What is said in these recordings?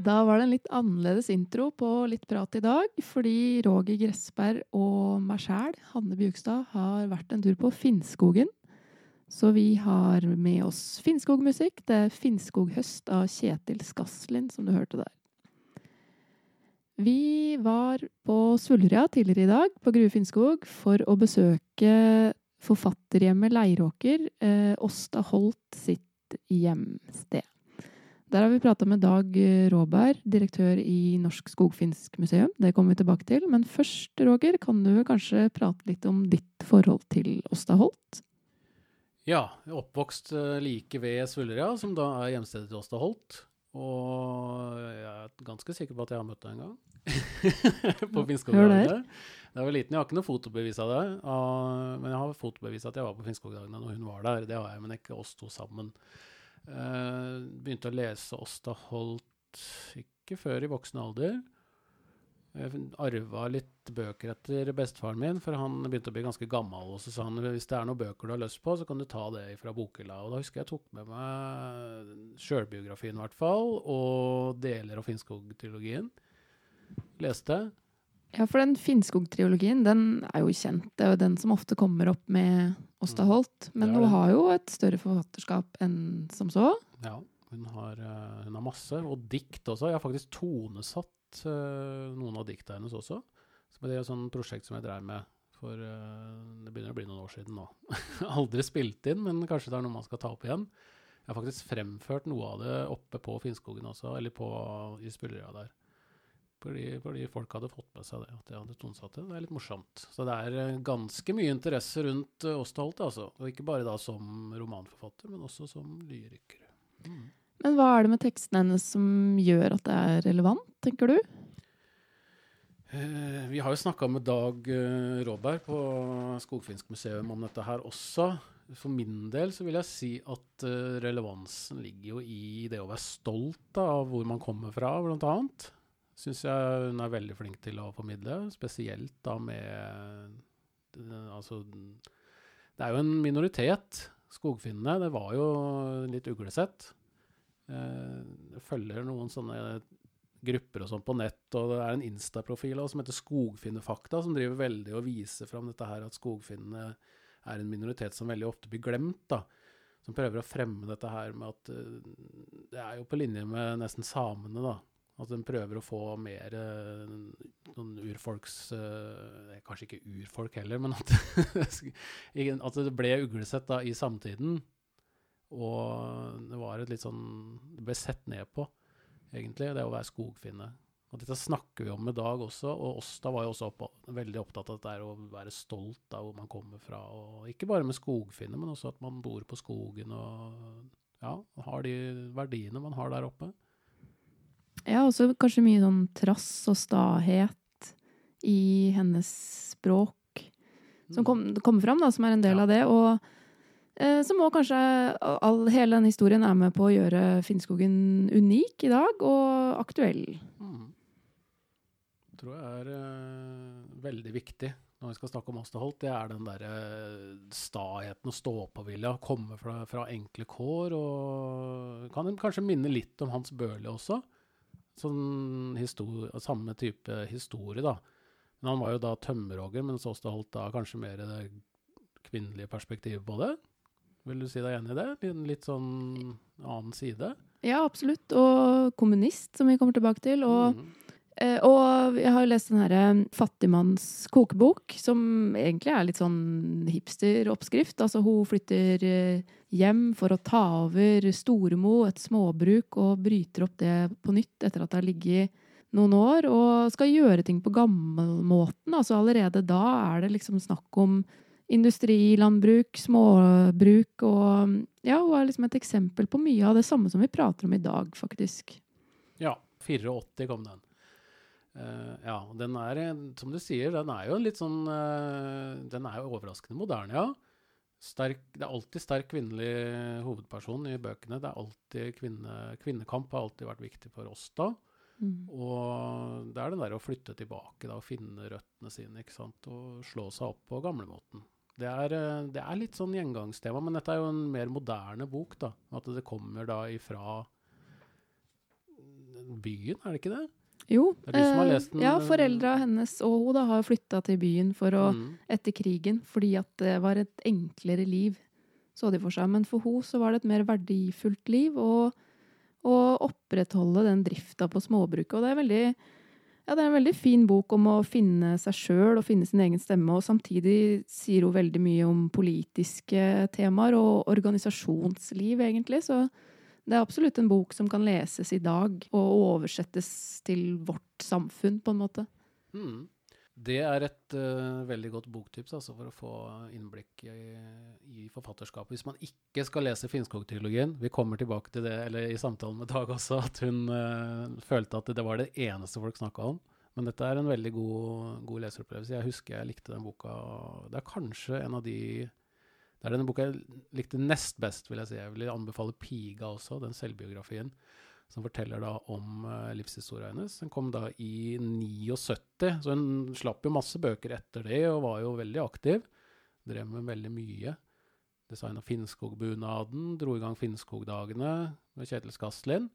Da var det en litt annerledes intro på Litt prat i dag, fordi Roger Gressberg og meg sjæl, Hanne Bjugstad, har vært en tur på Finnskogen. Så vi har med oss Finnskogmusikk. Det er Finnskoghøst av Kjetil Skaslin, som du hørte der. Vi var på Svulria tidligere i dag, på Grue Finnskog, for å besøke forfatterhjemmet Leiråker, eh, Holt sitt hjemsted. Der har vi prata med Dag Råberg, direktør i Norsk Skogfinsk museum. Det kommer vi tilbake til. Men først, Roger, kan du kanskje prate litt om ditt forhold til Åsta Holt? Ja, oppvokst eh, like ved Svulleria, som da er hjemstedet til Åsta Holt. Og jeg er ganske sikker på at jeg har møtt deg en gang. på Finnskogdagene. Da jeg var liten, jeg har ikke noe fotobevis av det. Men jeg har fotobevis av at jeg var på Finnskogdagene når hun var der. Det har jeg, men ikke oss to sammen. Uh, begynte å lese Åsta Holt ikke før i voksen alder. Jeg arva litt bøker etter bestefaren min, for han begynte å bli ganske gammel. Og så sa han hvis det er noen bøker du har lyst på, så kan du ta det fra bokhylla. Og da husker jeg jeg tok med meg sjølbiografien, i hvert fall, og deler av Finnskog-trilogien. Leste. Ja, for den Finnskog-triologien, den er jo kjent. Det er jo den som ofte kommer opp med Åsta mm. Holt. Men hun har jo et større forfatterskap enn som så. Ja, hun har, eh, hun har masse. Og dikt også. Jeg har faktisk tonesatt uh, noen av dikta hennes også. Så det er et sånt prosjekt som jeg drev med for uh, Det begynner å bli noen år siden nå. Aldri spilt inn, men kanskje det er noe man skal ta opp igjen. Jeg har faktisk fremført noe av det oppe på Finnskogen også, eller på, i spillera der. Fordi, fordi, folk hadde fått med seg det, at jeg hadde tonsatt det. Det er litt morsomt. Så det er uh, ganske mye interesse rundt oss til Holt, altså. Og ikke bare da som romanforfatter, men også som lyriker. Mm. Men hva er det med teksten hennes som gjør at det er relevant, tenker du? Eh, vi har jo snakka med Dag eh, Råberg på Skogfinsk museum om dette her også. For min del så vil jeg si at eh, relevansen ligger jo i det å være stolt av hvor man kommer fra, blant annet. Syns jeg hun er veldig flink til å formidle, spesielt da med Altså Det er jo en minoritet, skogfinnene. Det var jo litt uglesett. Jeg eh, følger noen sånne grupper og sånn på nett, og det er en Insta-profil som heter Skogfinnefakta, som driver veldig og viser fram dette her at skogfinnene er en minoritet som veldig ofte blir glemt. da, Som prøver å fremme dette her med at uh, det er jo på linje med nesten samene, da. At en prøver å få mer uh, noen urfolks uh, Kanskje ikke urfolk heller, men at, at det ble uglesett da i samtiden. Og det var et litt sånn Det ble sett ned på, egentlig, det å være skogfinne. Og dette snakker vi om i dag også, og Åsta var jo også opp, veldig opptatt av det å være stolt av hvor man kommer fra. Og ikke bare med skogfinne, men også at man bor på skogen og ja, har de verdiene man har der oppe. Ja, også kanskje mye sånn trass og stahet i hennes språk som kommer kom, fram, da, som er en del ja. av det. Og Eh, så må kanskje all, hele den historien er med på å gjøre Finnskogen unik i dag, og aktuell. Mm. Det tror jeg er eh, veldig viktig når vi skal snakke om Asterholt. Det er den derre eh, staheten og stå-på-vilja. Komme fra, fra, enkle kår. Og kan kanskje minne litt om Hans Børli også. Sånn samme type historie, da. Men han var jo da tømmerhogger, mens holdt da kanskje mer det kvinnelige perspektivet på det. Vil du si deg enig i det? En litt sånn annen side? Ja, absolutt. Og kommunist, som vi kommer tilbake til. Og, mm. eh, og jeg har jo lest den herre Fattigmanns kokebok, som egentlig er litt sånn hipsteroppskrift. Altså hun flytter eh, hjem for å ta over Storemo, et småbruk, og bryter opp det på nytt etter at det har ligget noen år, og skal gjøre ting på gammelmåten. Altså allerede da er det liksom snakk om industrilandbruk, småbruk og Ja, hun er liksom et eksempel på mye av det samme som vi prater om i dag, faktisk. Ja. 84 kom den. Uh, ja, den er, som du sier, den er jo litt sånn uh, Den er jo overraskende moderne, ja. Sterk, det er alltid sterk kvinnelig hovedperson i bøkene. Det er alltid kvinne, Kvinnekamp har alltid vært viktig for oss da. Mm. Og det er den der å flytte tilbake da, og finne røttene sine ikke sant? og slå seg opp på gamlemåten. Det er, eh, det er, litt sånn gjengangstema, men dette er jo en mer moderne bok. da, At det kommer da ifra byen, er det ikke det? Jo. Eh, Ja, eh, foreldra hennes og hun da har flytta til byen for å, Mm. etter krigen, fordi at det var et enklere liv, så de for seg. Men for hun så var det et mer verdifullt liv å opprettholde den drifta på småbruket. Og det er veldig ja, det er en veldig fin bok om å finne seg sjøl og finne sin egen stemme. Og samtidig sier hun veldig mye om politiske temaer og organisasjonsliv, egentlig. Så det er absolutt en bok som kan leses i dag og oversettes til vårt samfunn, på en måte. Mm. Det er et uh, veldig godt boktips altså, for å få innblikk i, i forfatterskapet. Hvis man ikke skal lese Finnskog-trilogien Vi kommer tilbake til det eller i samtalen med Dag også, at hun uh, følte at det var det eneste folk snakka om. Men dette er en veldig god, god leseropplevelse. Jeg husker jeg likte den boka. Det er kanskje en av de Det er denne boka jeg likte nest best, vil jeg si. Jeg vil anbefale 'Piga' også, den selvbiografien som forteller da om uh, livshistoria hennes. Den kom da i 79, så hun slapp jo masse bøker etter det og var jo veldig aktiv. Drev med veldig mye. Designa Finnskogbunaden, dro i gang Finnskogdagene med Kjetil Skaslin.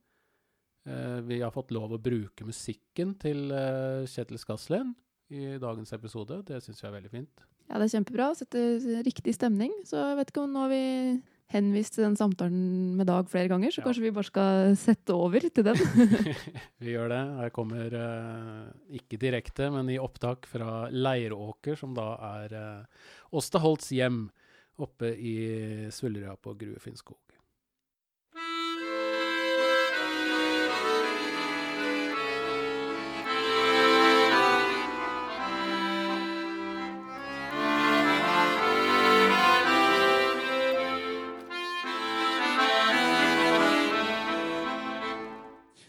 Uh, vi har fått lov å bruke musikken til uh, Kjetil Skaslin i dagens episode. Det syns jeg er veldig fint. Ja, det er kjempebra. Setter riktig stemning. Så jeg vet ikke om nå har vi henvist til den samtalen med Dag flere ganger, så Ja. kanskje vi bare skal sette over til den. Vi gjør det. Her kommer eh, ikke direkte, men i opptak fra Leiråker, som da er eh, Åsta Holts hjem oppe i Svullerøya på Grue Finnskog.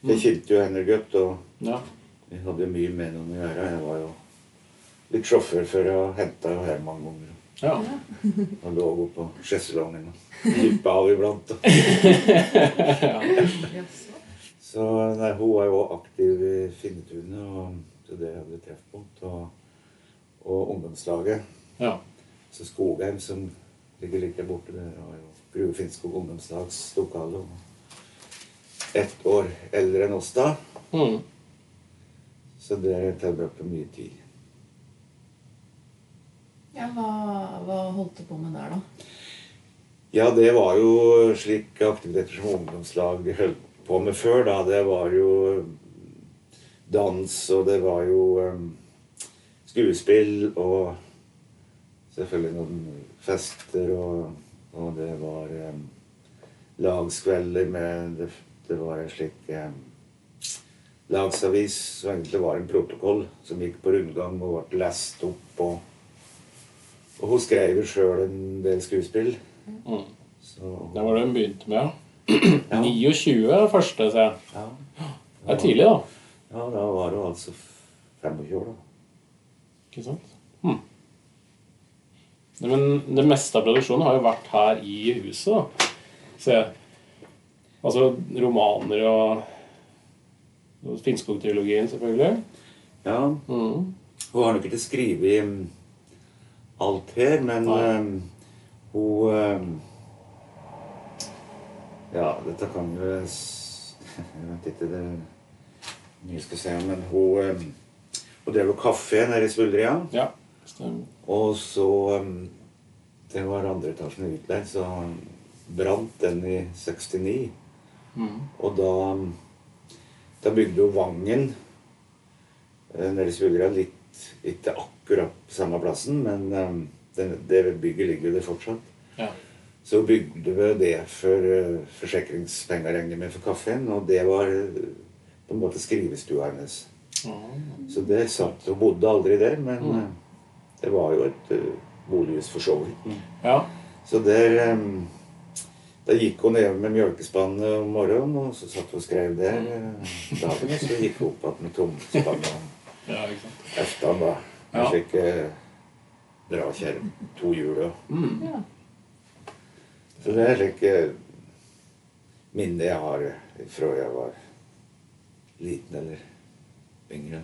Jeg kjente jo godt, og Ja. vi hadde mye med ham å gjøre. Jeg var jo litt sjåfør før jeg henta jo her mange ganger. ja. Han lå på sjeselongen og dyppa av iblant. Så nei, hun var jo aktiv i Finnetunet, og til det hadde vi treffpunkt. Og, og ungdomslaget. ja. Så Skogheim, som ligger like borte der, var jo Grue Finnskog ungdomslags lokale. Og ett år eldre enn oss da. Mm. Så det tilbrakte mye tid. Ja, hva, hva holdt du på med der, da? Ja, det var jo slike aktiviteter som ungdomslag holdt på med før. da. Det var jo dans, og det var jo um, skuespill og selvfølgelig noen fester. Og, og det var um, lagskvelder med Det, det var en slik eh, lagsavis som egentlig var en protokoll som gikk på rundgang og ble lest opp. Og, og hun skrev jo sjøl en del skuespill. Mm. Så, Det var det hun begynte med, ja. Ja. 29 er det første, ser jeg. Ja. Det er tidlig, da. Ja, da var hun altså 25 år, da. Ikke sant? Hm. Men det meste av produksjonen har jo vært her i huset, da. Så jeg. Altså romaner og, og Finnskog-trilogien, selvfølgelig. Ja, Mm. Hun har nok ikke skrevet um, alt her, men um, hun um, Ja, dette kan jo Jeg vet ikke det mye skal si, men hun um, Hun drev jo kafé nede i Svuldria. Ja, stemmer. Og så um, Det var andre etasjen utleid, så brant den i 69. Mm. Og da, da bygde jo Vangen eh, nede i Svullera litt Ikke akkurat på samme plassen, men um, det, det bygget ligger der fortsatt. Ja. Så bygde vi det for uh, forsikringspenger, regner jeg med, for kaffen. Og det var eh, på en måte skrivestua hennes. Mm. Så det satt Hun bodde aldri der, men eh, det var jo et uh, bolighus for så vidt. ja. Så der um, Da gikk hun ned med mjølkespannet om morgenen, og så satt hun og skrev der eh, dagen. Og så gikk hun opp igjen med tomspannet om ja, eftan, da. Hun Ja. slike dragkjerr. To hjul og Mm. Ja. Så det er slike minner jeg har fra jeg var liten eller yngre.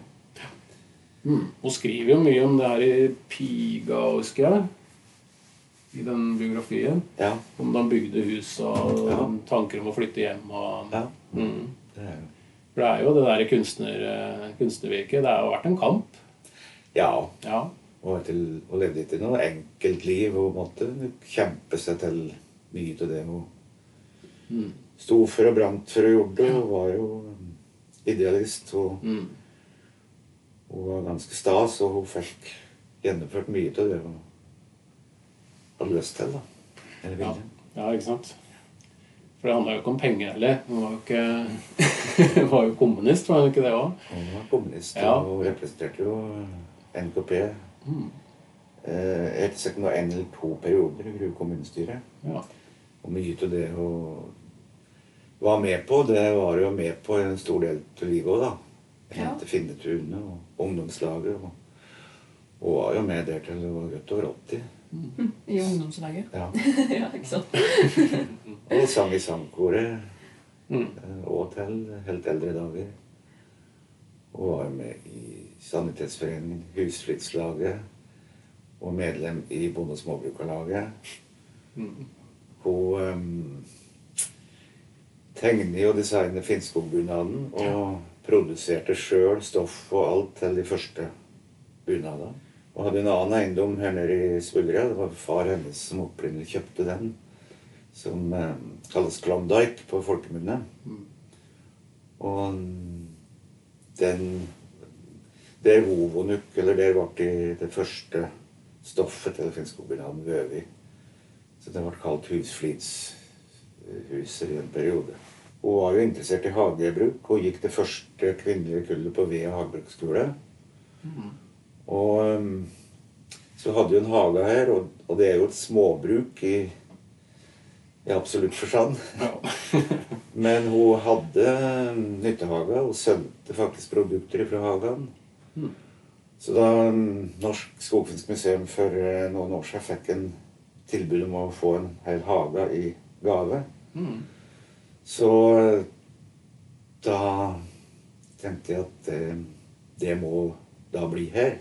Mm. Hun skriver jo mye om det her i Piga, husker jeg. I den biografien. Ja. Om han bygde hus og Ja. tanker om å flytte hjem og ja mm. det er jo For det er jo det der kunstner, eh, kunstnervirket. Det har jo vært en kamp. Ja. Ja. Og, til, og levde ikke noe enkelt liv og måtte kjempe seg til mye av det hun Mm. sto for og brant for og gjorde. Hun var jo idealist. og Mm. Hun var ganske stas, og hun fikk gjennomført mye av det hun hadde lyst til. da. Eller Ja. det. ja, ikke sant. For det handla jo ikke om penger heller. Hun var jo ikke var jo kommunist, var hun ikke det òg? Hun var kommunist Ja. og representerte jo NKP. Mm. Eh, sikkert en eller to perioder i Grue kommunestyre. Ja. Og mye av det hun var med på, det var jo med på en stor del av livet òg, da. Ja. Hente Finnetunet og ungdomslaget. Og, hun var jo med der til hun var godt over 80. I ungdomslaget. Ja. ja, ikke sant? Og sang i sangkoret Mm. eh, og til helt eldre dager. Hun var med i Sanitetsforeningen, Husflidslaget og medlem i Bonde- og småbrukarlaget. Mm. Hun um, tegner og designer Finnskogbunaden og produserte sjøl stoff og alt til de første bunadene. Og hadde en annen eiendom her nede i Svullrya. Det var far hennes som opprinnelig kjøpte den. Som eh, kalles Klondyke på folkemunne. Mm. Og den Det vov hun nok, eller det ble det, det første stoffet til det finske kombinatet Vøvi. Så det ble kalt Husflidshuset i en periode. Hun var jo interessert i hagebruk og gikk det første kvinnelige kullet på Vea hagebruksskole. Mm. Og um, så hadde hun en hage her, og, og det er jo et småbruk i, i absolutt forstand. Ja. Men hun hadde nyttehage og sendte faktisk produkter fra hagen. Mm. Så da um, Norsk Skogfinsk museum for eh, noen år siden fikk en tilbud om å få en hel hage i gave, Mm. så da tenkte jeg at det, det må da bli her.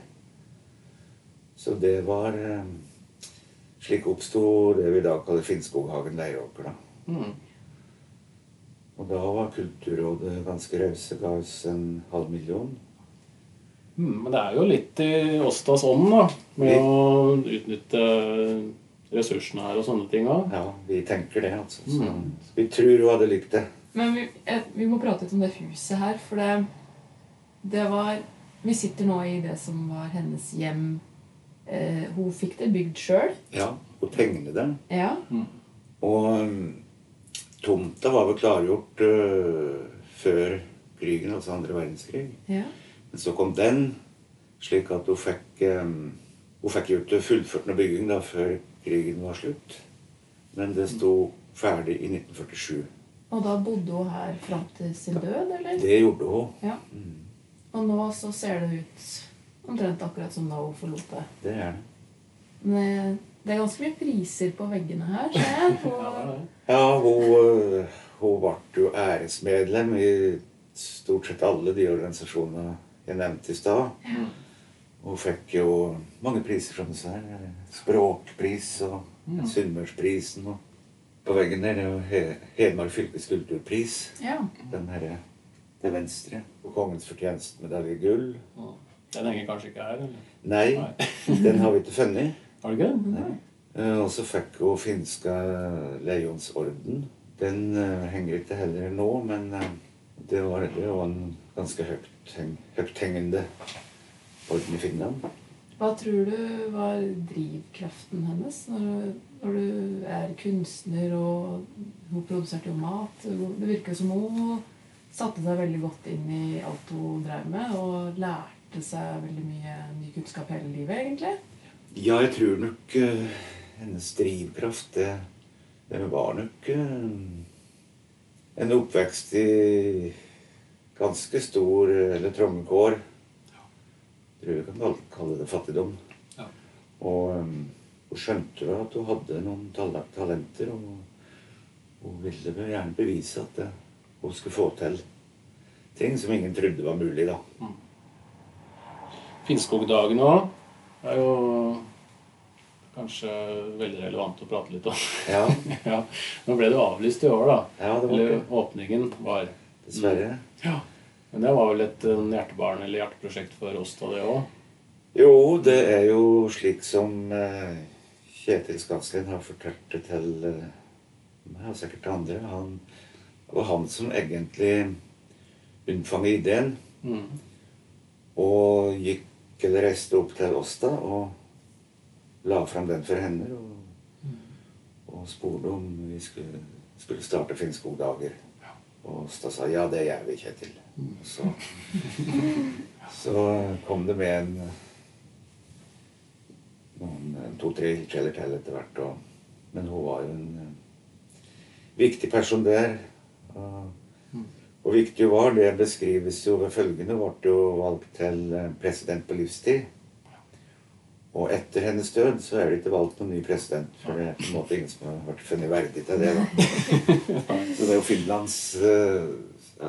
Så det var eh, Slik oppsto det vi da kaller Finnskoghagen Leiråker. da. Mm. Og da var Kulturrådet ganske rause, ga oss en halv million. Mm. Men det er jo litt i Åstas ånd, da. Med å utnytte ressursene her og sånne ting òg. Ja, vi tenker det, altså. Så Mm. vi tror hun hadde likt det. Men vi, vi må prate litt om det huset her, for det, det var Vi sitter nå i det som var hennes hjem. Eh, hun fikk det bygd sjøl. Ja, Hun tegnet det. Ja. Og um, tomta var vel klargjort uh, før krigen, altså andre verdenskrig. ja. Men så kom den, slik at hun fikk um, Hun fikk jo ikke fullført noe bygging da før krigen var slutt. Men det sto ferdig i 1947. Og da bodde hun her fram til sin død, eller? Det gjorde hun. Ja. Mm, Og nå så ser det ut omtrent akkurat som da hun forlot det. det er det. Men det, er ganske mye priser på veggene her, ser jeg. Ja, det. Ja, hun, øh, hun ble jo æresmedlem i stort sett alle de organisasjonene jeg nevnte i stad. ja. Hun fikk jo mange priser som disse her. Språkpris og Ja. Sunnmørsprisen. Og på veggen der er jo He- Hedmark fylkeskulturpris. ja. Den herre til venstre. Og Kongens fortjenstmedalje gull. Den henger kanskje ikke her? eller? Nei, Nei. den har vi ikke funnet. Har du ikke? Nei. Eh, Og så fikk hun finska Leionsorden. Den eh, henger ikke heller nå, men eh, det var, det var en ganske høyt, heng, høythengende orden i Finland. Hva tror du var drivkraften hennes når, når du er kunstner og hun produserte jo mat? Det virker som hun satte seg veldig godt inn i alt hun drev med, og lærte seg veldig mye ny kunnskap hele livet, egentlig. Ja, jeg tror nok uh, hennes drivkraft det, det var nok uh, en oppvekst i ganske stor eh, eller trange kår. Jeg tror vi kan kalle det fattigdom. Ja. Og um, hun skjønte vel at hun hadde noen talenter, og hun ville vel gjerne bevise at eh, hun skulle få til ting som ingen trodde var mulig, da. Finnskogdagene òg er jo kanskje veldig relevant å prate litt om. Ja, ja. Nå ble det jo avlyst i år, da. ja det var Eller det. åpningen var Dessverre. Ja. Men det var vel et hjertebarn eller hjerteprosjekt for oss da, det òg? Jo, det er jo slik som eh, Kjetil Skanslien har fortalt det til eh, meg og sikkert til andre. Han, det var han som egentlig unnfanget ideen. Mm. Og gikk eller reiste opp til da og la fram den for henne. Og, og spurte om vi skulle, skulle starte Finnskogdager. Og Åsta sa ja, det gjør vi, Kjetil. Og Så, så kom det med en to-tre ildsjeler til etter hvert. Og, men hun var jo en eh, viktig person der. Og, og viktig hun var, det beskrives jo ved følgende. Ble jo valgt til eh, president på livstid. Og etter hennes død så er det ikke valgt noen ny president. For det er på en måte ingen som har vært funnet verdig til det. da. Så det er jo Finlands eh,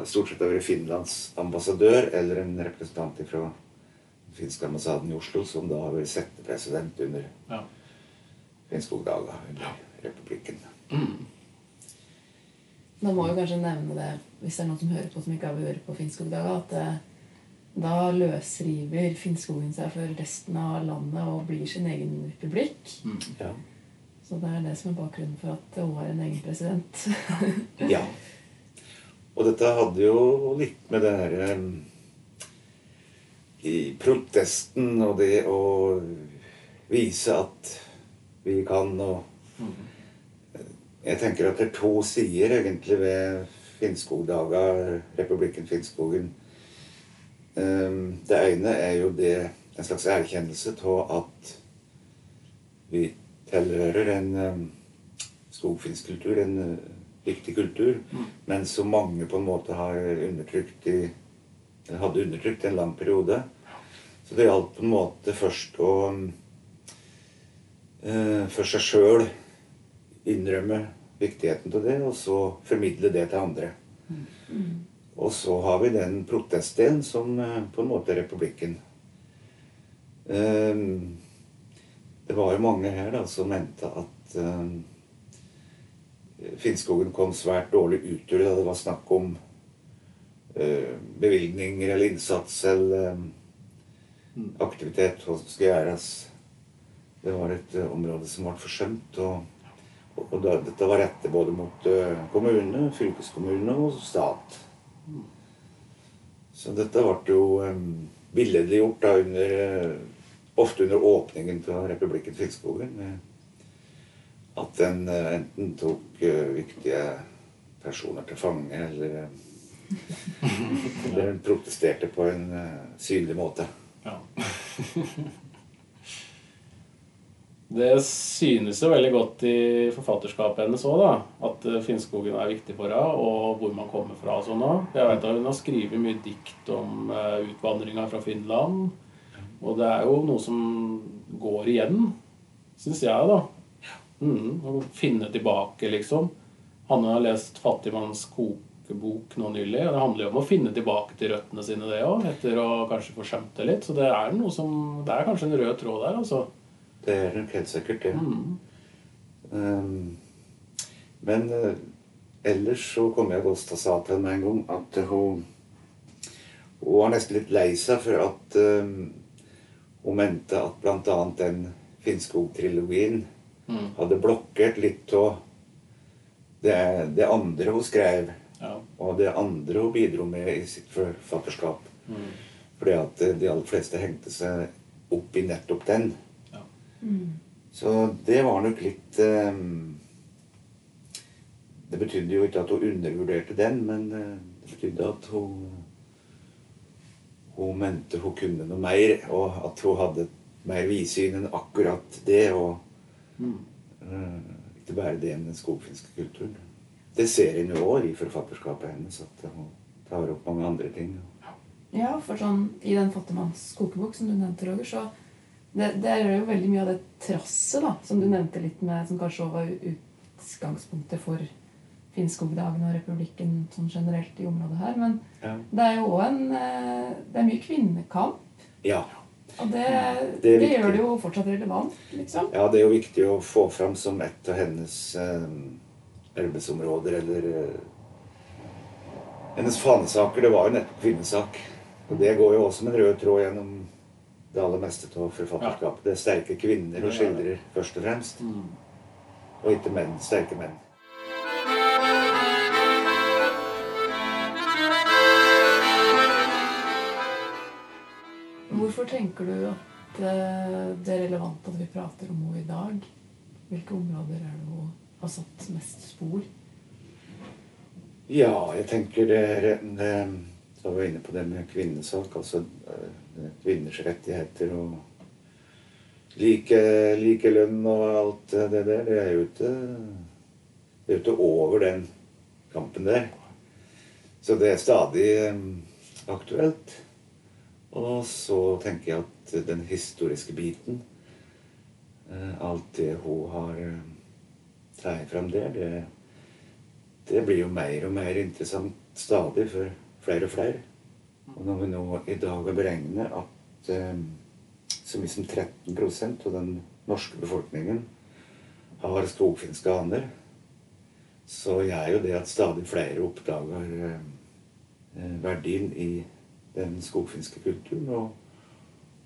Stort sett har vært Finlands ambassadør eller en representant fra den finske ambassaden i Oslo som da har vært settepresident under Ja. Finnskogdaga under republikken. Man må jo kanskje nevne det, hvis det er noen som hører på som ikke har vært på Finnskogdaga, at eh, da løsriver Finnskogen seg for resten av landet og blir sin egen republikk. Ja. Så det er det som er bakgrunnen for at hun har en egen president. Ja. Og dette hadde jo litt med det her em, I protesten og det å vise at vi kan og Jeg tenker at det er to sider egentlig ved Finnskogdaga, republikken Finnskogen. Det ene er jo det en slags erkjennelse av at vi tilhører en skogfinnskultur, skogfinsk kultur, en eh, viktig kultur, men som mange på en måte har undertrykt i hadde undertrykt i en lang periode. Så det gjaldt på en måte først å eh, for seg sjøl innrømme viktigheten av det, og så formidle det til andre. Og så har vi den protestdelen som eh, på en måte er republikken. Eh, det var jo mange her da som mente at eh, Finnskogen kom svært dårlig ut da det var snakk om eh, bevilgninger eller innsats eller eh, aktivitet som skal gjøres. Det var et område som ble forsømt. Og, og, da, dette var rettet både mot eh, kommune, fylkeskommune og stat. Så dette ble jo um, billedliggjort da under eh, Ofte under åpningen av republikken Finnskogen. At eh, enten tok viktige personer til fange, eller Eller protesterte på en synlig måte. Ja. Det synes jo veldig godt i forfatterskapet hennes òg. At eh, Finnskogen er viktig for henne, og hvor man kommer fra og sånn òg. Jeg vet at hun har skrevet mye dikt om uh, utvandringa fra Finland. Og det er jo noe som går igjen, syns jeg, da. Mm, å finne tilbake, liksom. Hanne har lest 'Fattigmanns kokebok' nå nylig. og Det handler jo om å finne tilbake til røttene sine, det òg, etter å kanskje skjønt det litt. Så det er noe som Det er kanskje en rød tråd der, altså. Det er nok helt sikkert det. Mm. Um, men uh, ellers så kom jeg Gåstad sa til henne en gang at hun Hun var nesten litt lei seg for at um, hun mente at bl.a. den Finnskog-trilogien Mm. hadde blokkert litt av det, det andre hun skrev, Ja. og det andre hun bidro med i sitt forfatterskap. Mm. Fordi at eh, de aller fleste hengte seg opp i nettopp den. Ja. Så det var nok litt eh, Det betydde jo ikke at hun undervurderte den, men eh, det betydde at hun Hun mente hun kunne noe mer, og at hun hadde mer vidsyn enn akkurat det. Og Mm. eh, ikke bare det med den skogfinske kulturen. Det ser en jo òg i forfatterskapet hennes, at hun tar opp mange andre ting. Ja, for sånn i den fattigmanns kokebok som du nevnte, Roger, så det, det er jo veldig mye av det trasset da, som du nevnte litt med, som kanskje var utgangspunktet for Finnskogdagen og republikken sånn generelt i området her. Men Ja. det er jo òg en eh, Det er mye kvinnekamp. ja. Og det, Det det, gjør det jo fortsatt relevant, liksom. Ja, det er jo viktig å få fram som et av hennes eh, arbeidsområder, eller eh, hennes fanesaker, det var jo nettopp kvinnesak. Og det går jo også som en rød tråd gjennom det aller meste av forfatterskapet. Det er sterke kvinner hun skildrer først og fremst. Og ikke menn. Sterke menn. Hvorfor tenker du at eh, det er relevant at vi prater om henne i dag? Hvilke områder er det hun har satt mest spor? Ja, jeg tenker det er en eh, Da var vi inne på det med kvinnesak. Altså eh, kvinners rettigheter og like, like og alt det der. Det er jo ikke Det er ikke over den kampen der. Så det er stadig eh, aktuelt. Og så tenker jeg at den historiske biten Alt det hun har tatt fram der, det det blir jo mer og mer interessant stadig for flere og flere. Og når vi nå i dag har beregnet at eh, så mye som 13% av den norske befolkningen har skogfinske aner, så gjør jo det at stadig flere oppdager eh, verdien i den skogfinske kulturen, og,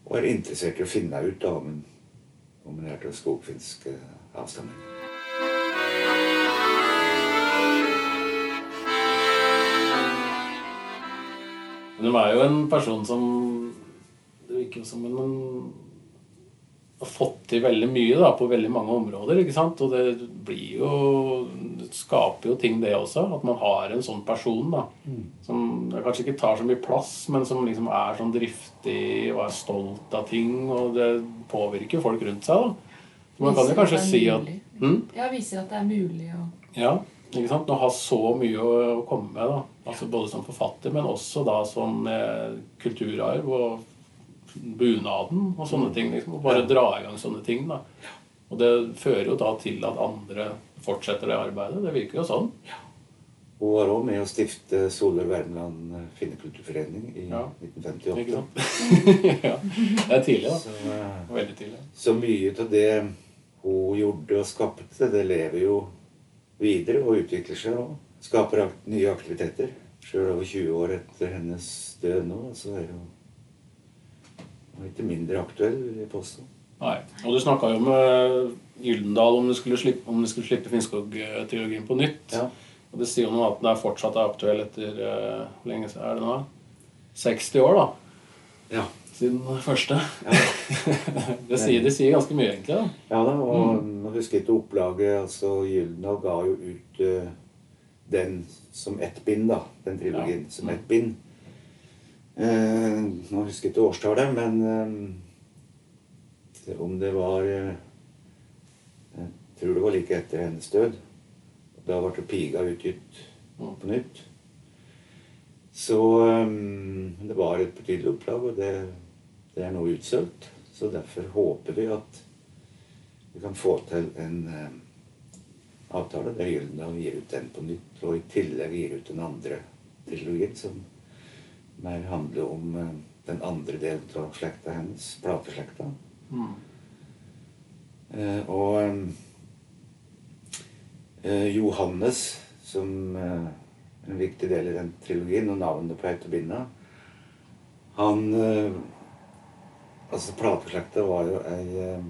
og er interessert i å finne ut om en, er til skogfinsk avstamning. Men hun er jo en person som Det virker som hun har fått til veldig mye da, på veldig mange områder. ikke sant? Og det blir jo Det skaper jo ting, det også. At man har en sånn person da, som kanskje ikke tar så mye plass, men som liksom er sånn driftig og er stolt av ting. Og det påvirker folk rundt seg. da. Så man kan jo kanskje si at hm? Ja, viser at det er mulig å Ja. Ikke sant? Å ha så mye å, komme med. da. Altså Både som forfatter, men også da som eh, kulturarv og bunaden og sånne ting. liksom, og Bare dra i gang sånne ting. da. Og det fører jo da til at andre fortsetter det arbeidet. Det virker jo sånn. Hun var òg med å stifte Solør Värmland Finnekulturforening i Ja. 1958. Ja. Det er tidlig, da. Så, eh, Veldig tidlig. så mye av det hun gjorde og skapte, det lever jo videre og utvikler seg og skaper nye aktiviteter. Sjøl over 20 år etter hennes død nå, så er hun ikke mindre aktuell, vil jeg påstå. Nei. Og du snakka jo med Gyldendal om du skulle slippe, om du skulle slippe Finnskog-trilogien på nytt. Ja. Og det sier jo noe at den er fortsatt aktuell etter uh, lenge er det nå? 60 år, da. Ja. Siden den første. Ja. det, sier, det sier ganske mye, egentlig. da. Ja da, og man husker ikke opplaget. altså Gyldendal ga jo ut uh, den som ett bind, da. Den trilogien Ja. som ett bind. Uh, nå husker jeg ikke årstallet, men uh, om det var eh, Jeg tror det var like etter hennes død. Da ble Piga utgitt på nytt. Så um, det var et betydelig opplag, og det, det er nå utsolgt. Så derfor håper vi at vi kan få til en eh, avtale der Gyldendal gir ut den på nytt, og i tillegg gir ut den andre trilogien, som mer handler om eh, den andre delen av slekta hennes, plateslekta. Eh, og eh, Johannes, som eh, en viktig del i den trilogien, og navnet på autobinda, han eh, Altså, plateslekta var jo ei eh,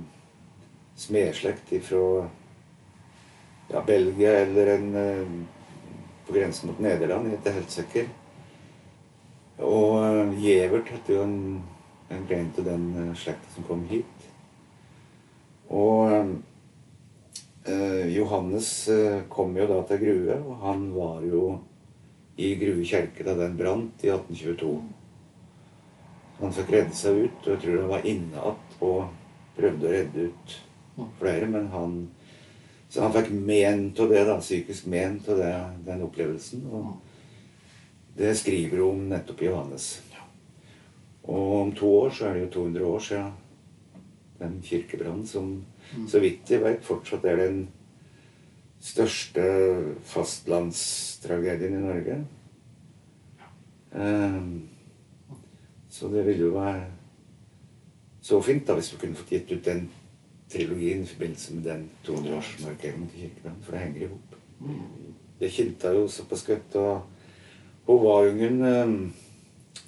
smedslekt ifra ja, Belgia eller en eh, på grensen mot Nederland, jeg er helt sikker. Og eh, Gjevert hette jo en, en grein til den eh, slekta som kom hit. Og eh, Johannes eh, kom jo da til Grue, og han var jo i Grue kjerke da den brant i 1822. Han fikk redde seg ut, og jeg tror han var inne igjen og prøvde å redde ut flere, men han Så han fikk men av det, da, psykisk men av den opplevelsen. Og det skriver hun om nettopp i Johannes. Og om to år så er det jo 200 år siden den kirkebrannen som, så vidt jeg vet, fortsatt er den største fastlandstragedien i Norge. Ehm, så det ville jo være så fint da hvis vi kunne fått gitt ut den trilogien i forbindelse med den 200-årsmarkeringen til Kirkeland. for det henger i hop. Det kilta jo såpass godt, og Hun var jo ingen um,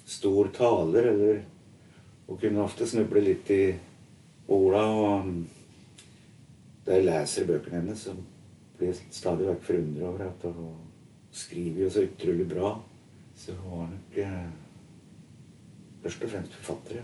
stor taler, eller Hun kunne ofte snuble litt i orda. Og um, da jeg leser bøkene hennes, så blir jeg stadig vekk forundra over at hun skriver jo så utrolig bra. Så hun var nok eh, først og fremst forfatter, ja.